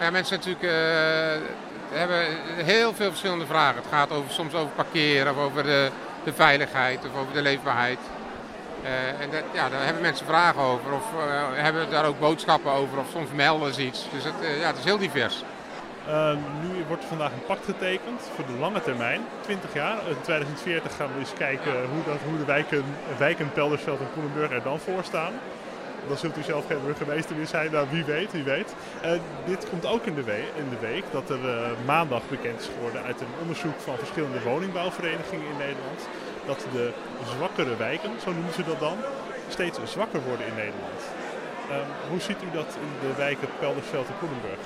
Ja, mensen natuurlijk uh, hebben heel veel verschillende vragen. Het gaat over, soms over parkeren, of over de, de veiligheid of over de leefbaarheid. Uh, en dat, ja, daar hebben mensen vragen over of uh, hebben daar ook boodschappen over of soms melden ze iets. Dus het, ja, het is heel divers. Uh, nu wordt vandaag een pact getekend voor de lange termijn, 20 jaar. In 2040 gaan we eens kijken hoe, dat, hoe de wijken, wijken Peldersveld en Koelenburg er dan voor staan. Dan zult u zelf geen burgemeester meer zijn, nou wie weet, wie weet. Uh, dit komt ook in de, week, in de week dat er uh, maandag bekend is geworden uit een onderzoek van verschillende woningbouwverenigingen in Nederland. Dat de zwakkere wijken, zo noemen ze dat dan, steeds zwakker worden in Nederland. Uh, hoe ziet u dat in de wijken Peldersveld en Koelenburg?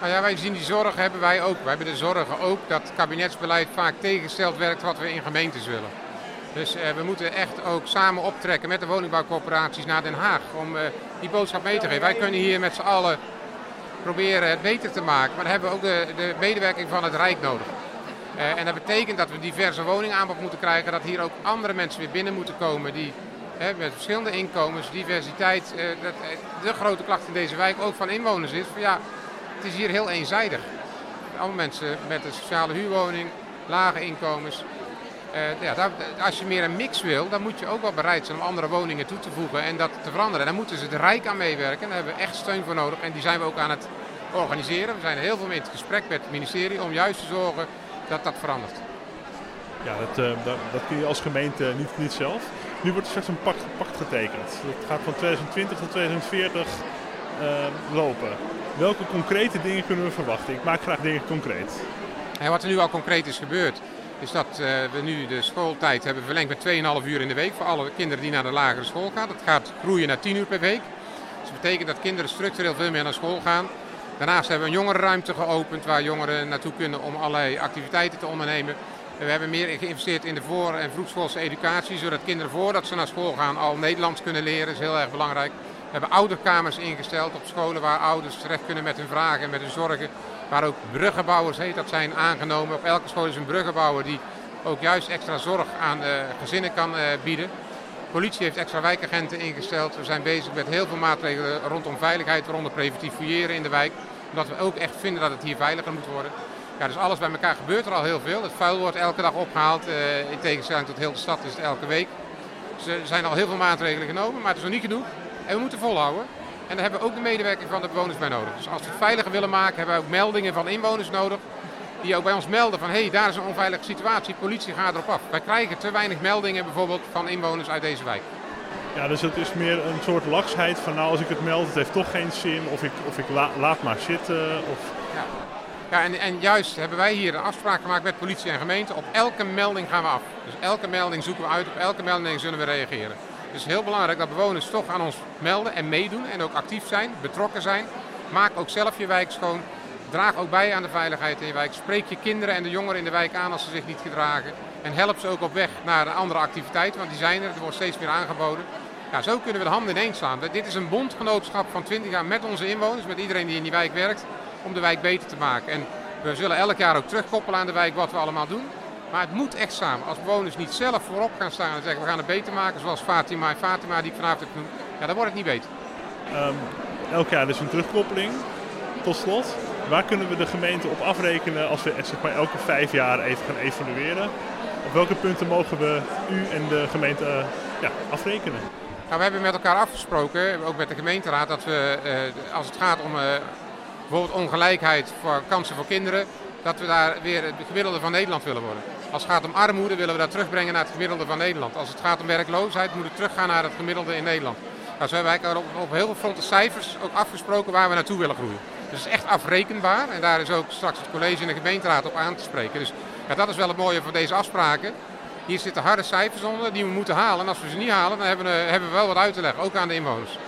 Nou ja, wij zien die zorg hebben wij ook. Wij hebben de zorgen ook dat kabinetsbeleid vaak tegengesteld werkt wat we in gemeentes willen. Dus eh, we moeten echt ook samen optrekken met de woningbouwcorporaties naar Den Haag om eh, die boodschap mee te geven. Wij kunnen hier met z'n allen proberen het beter te maken, maar dan hebben ook de, de medewerking van het Rijk nodig. Uh, en dat betekent dat we diverse woningaanbod moeten krijgen, dat hier ook andere mensen weer binnen moeten komen die met verschillende inkomens, diversiteit. dat, de grote klacht in deze wijk ook van inwoners is van ja, het is hier heel eenzijdig. Allemaal mensen met een sociale huurwoning, lage inkomens. Uh, ja, daar, als je meer een mix wil, dan moet je ook wel bereid zijn om andere woningen toe te voegen en dat te veranderen. Daar moeten ze het Rijk aan meewerken. Daar hebben we echt steun voor nodig en die zijn we ook aan het organiseren. We zijn heel veel mee in het gesprek met het ministerie om juist te zorgen dat dat verandert. Ja, dat, uh, dat, dat, kun je als gemeente niet, niet zelf. Nu wordt er straks een pact, pact getekend. Dat gaat van 2020 tot 2040 uh, lopen. Welke concrete dingen kunnen we verwachten? Ik maak graag dingen concreet. En wat er nu al concreet is gebeurd, is dat uh, we nu de schooltijd hebben verlengd met 2,5 uur in de week voor alle kinderen die naar de lagere school gaan. Dat gaat groeien naar 10 uur per week. Dus dat betekent dat kinderen structureel veel meer naar school gaan. Daarnaast hebben we een jongerenruimte geopend waar jongeren naartoe kunnen om allerlei activiteiten te ondernemen. We hebben meer geïnvesteerd in de voor- en vroegschoolse educatie, zodat kinderen voordat ze naar school gaan al Nederlands kunnen leren. Dat is heel erg belangrijk. Hebben ouderkamers ingesteld op scholen waar ouders terecht kunnen met hun vragen en met hun zorgen. Waar ook bruggenbouwers heet dat zijn aangenomen. Op elke school is een bruggenbouwer die ook juist extra zorg aan gezinnen kan uh, bieden. De politie heeft extra wijkagenten ingesteld. We zijn bezig met heel veel maatregelen rondom veiligheid, waaronder preventief fouilleren in de wijk. Omdat we ook echt vinden dat het hier veiliger moet worden. Ja, dus alles bij elkaar gebeurt er al heel veel. Het vuil wordt elke dag opgehaald. Uh, in tegenstelling tot heel de stad is het elke week. Dus er zijn al heel veel maatregelen genomen, maar het is nog niet genoeg. En we moeten volhouden. En daar hebben we ook de medewerking van de bewoners bij nodig. Dus als we het veiliger willen maken, hebben we ook meldingen van inwoners nodig. Die ook bij ons melden van hé, hey, daar is een onveilige situatie, politie gaat erop af. Wij krijgen te weinig meldingen bijvoorbeeld van inwoners uit deze wijk. Ja, dus het is meer een soort laksheid van nou als ik het meld, het heeft toch geen zin. Of ik, of ik la, laat maar zitten. Of... Ja, ja en, en juist hebben wij hier een afspraak gemaakt met politie en gemeente. Op elke melding gaan we af. Dus elke melding zoeken we uit, op elke melding zullen we reageren. Het is heel belangrijk dat bewoners toch aan ons melden en meedoen en ook actief zijn, betrokken zijn. Maak ook zelf je wijk schoon. Draag ook bij aan de veiligheid in je wijk. Spreek je kinderen en de jongeren in de wijk aan als ze zich niet gedragen. En help ze ook op weg naar een andere activiteit, want die zijn er. Er wordt steeds meer aangeboden. Ja, zo kunnen we de handen ineens slaan. Dit is een bondgenootschap van 20 jaar met onze inwoners, met iedereen die in die wijk werkt, om de wijk beter te maken. En we zullen elk jaar ook terugkoppelen aan de wijk wat we allemaal doen. Maar het moet echt samen. Als bewoners niet zelf voorop gaan staan en zeggen we gaan het beter maken, zoals Fatima en Fatima die ik vanavond heb genoemd, ja, dan wordt het niet beter. Um, elk jaar dus een terugkoppeling. Tot slot, waar kunnen we de gemeente op afrekenen als we zeg maar, elke vijf jaar even gaan evalueren? Op welke punten mogen we u en de gemeente uh, ja, afrekenen? Nou, we hebben met elkaar afgesproken, ook met de gemeenteraad, dat we uh, als het gaat om uh, bijvoorbeeld ongelijkheid voor kansen voor kinderen, dat we daar weer het gemiddelde van Nederland willen worden. Als het gaat om armoede willen we dat terugbrengen naar het gemiddelde van Nederland. Als het gaat om werkloosheid moet het teruggaan naar het gemiddelde in Nederland. Nou, zo hebben wij op, op heel veel fronten cijfers ook afgesproken waar we naartoe willen groeien. Dus het is echt afrekenbaar en daar is ook straks het college en de gemeenteraad op aan te spreken. Dus ja, dat is wel het mooie van deze afspraken. Hier zitten harde cijfers onder die we moeten halen. En als we ze niet halen, dan hebben we, hebben we wel wat uit te leggen, ook aan de inwoners.